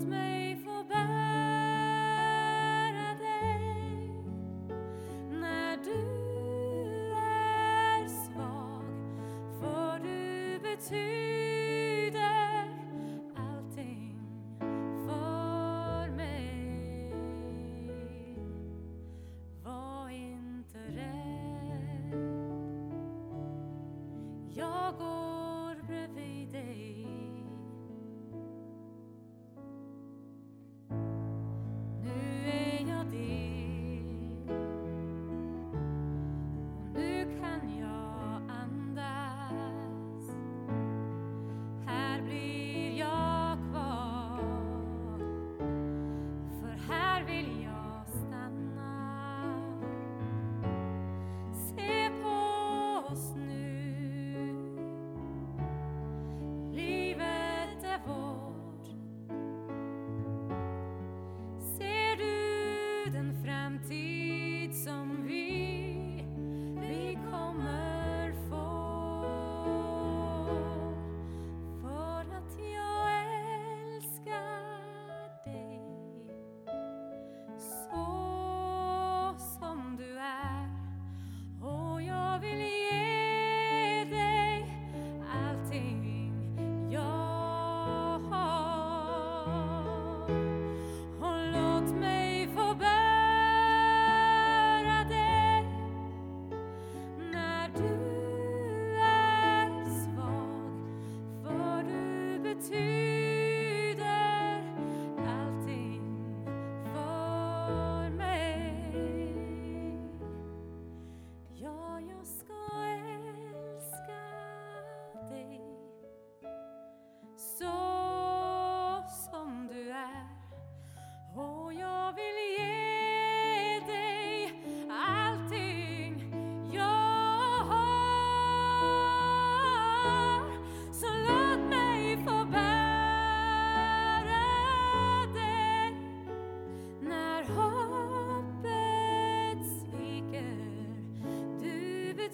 låt mig få bära dig när du är svag, för du betyder allting för mig. Var inte rädd, jag går Yo-yo sky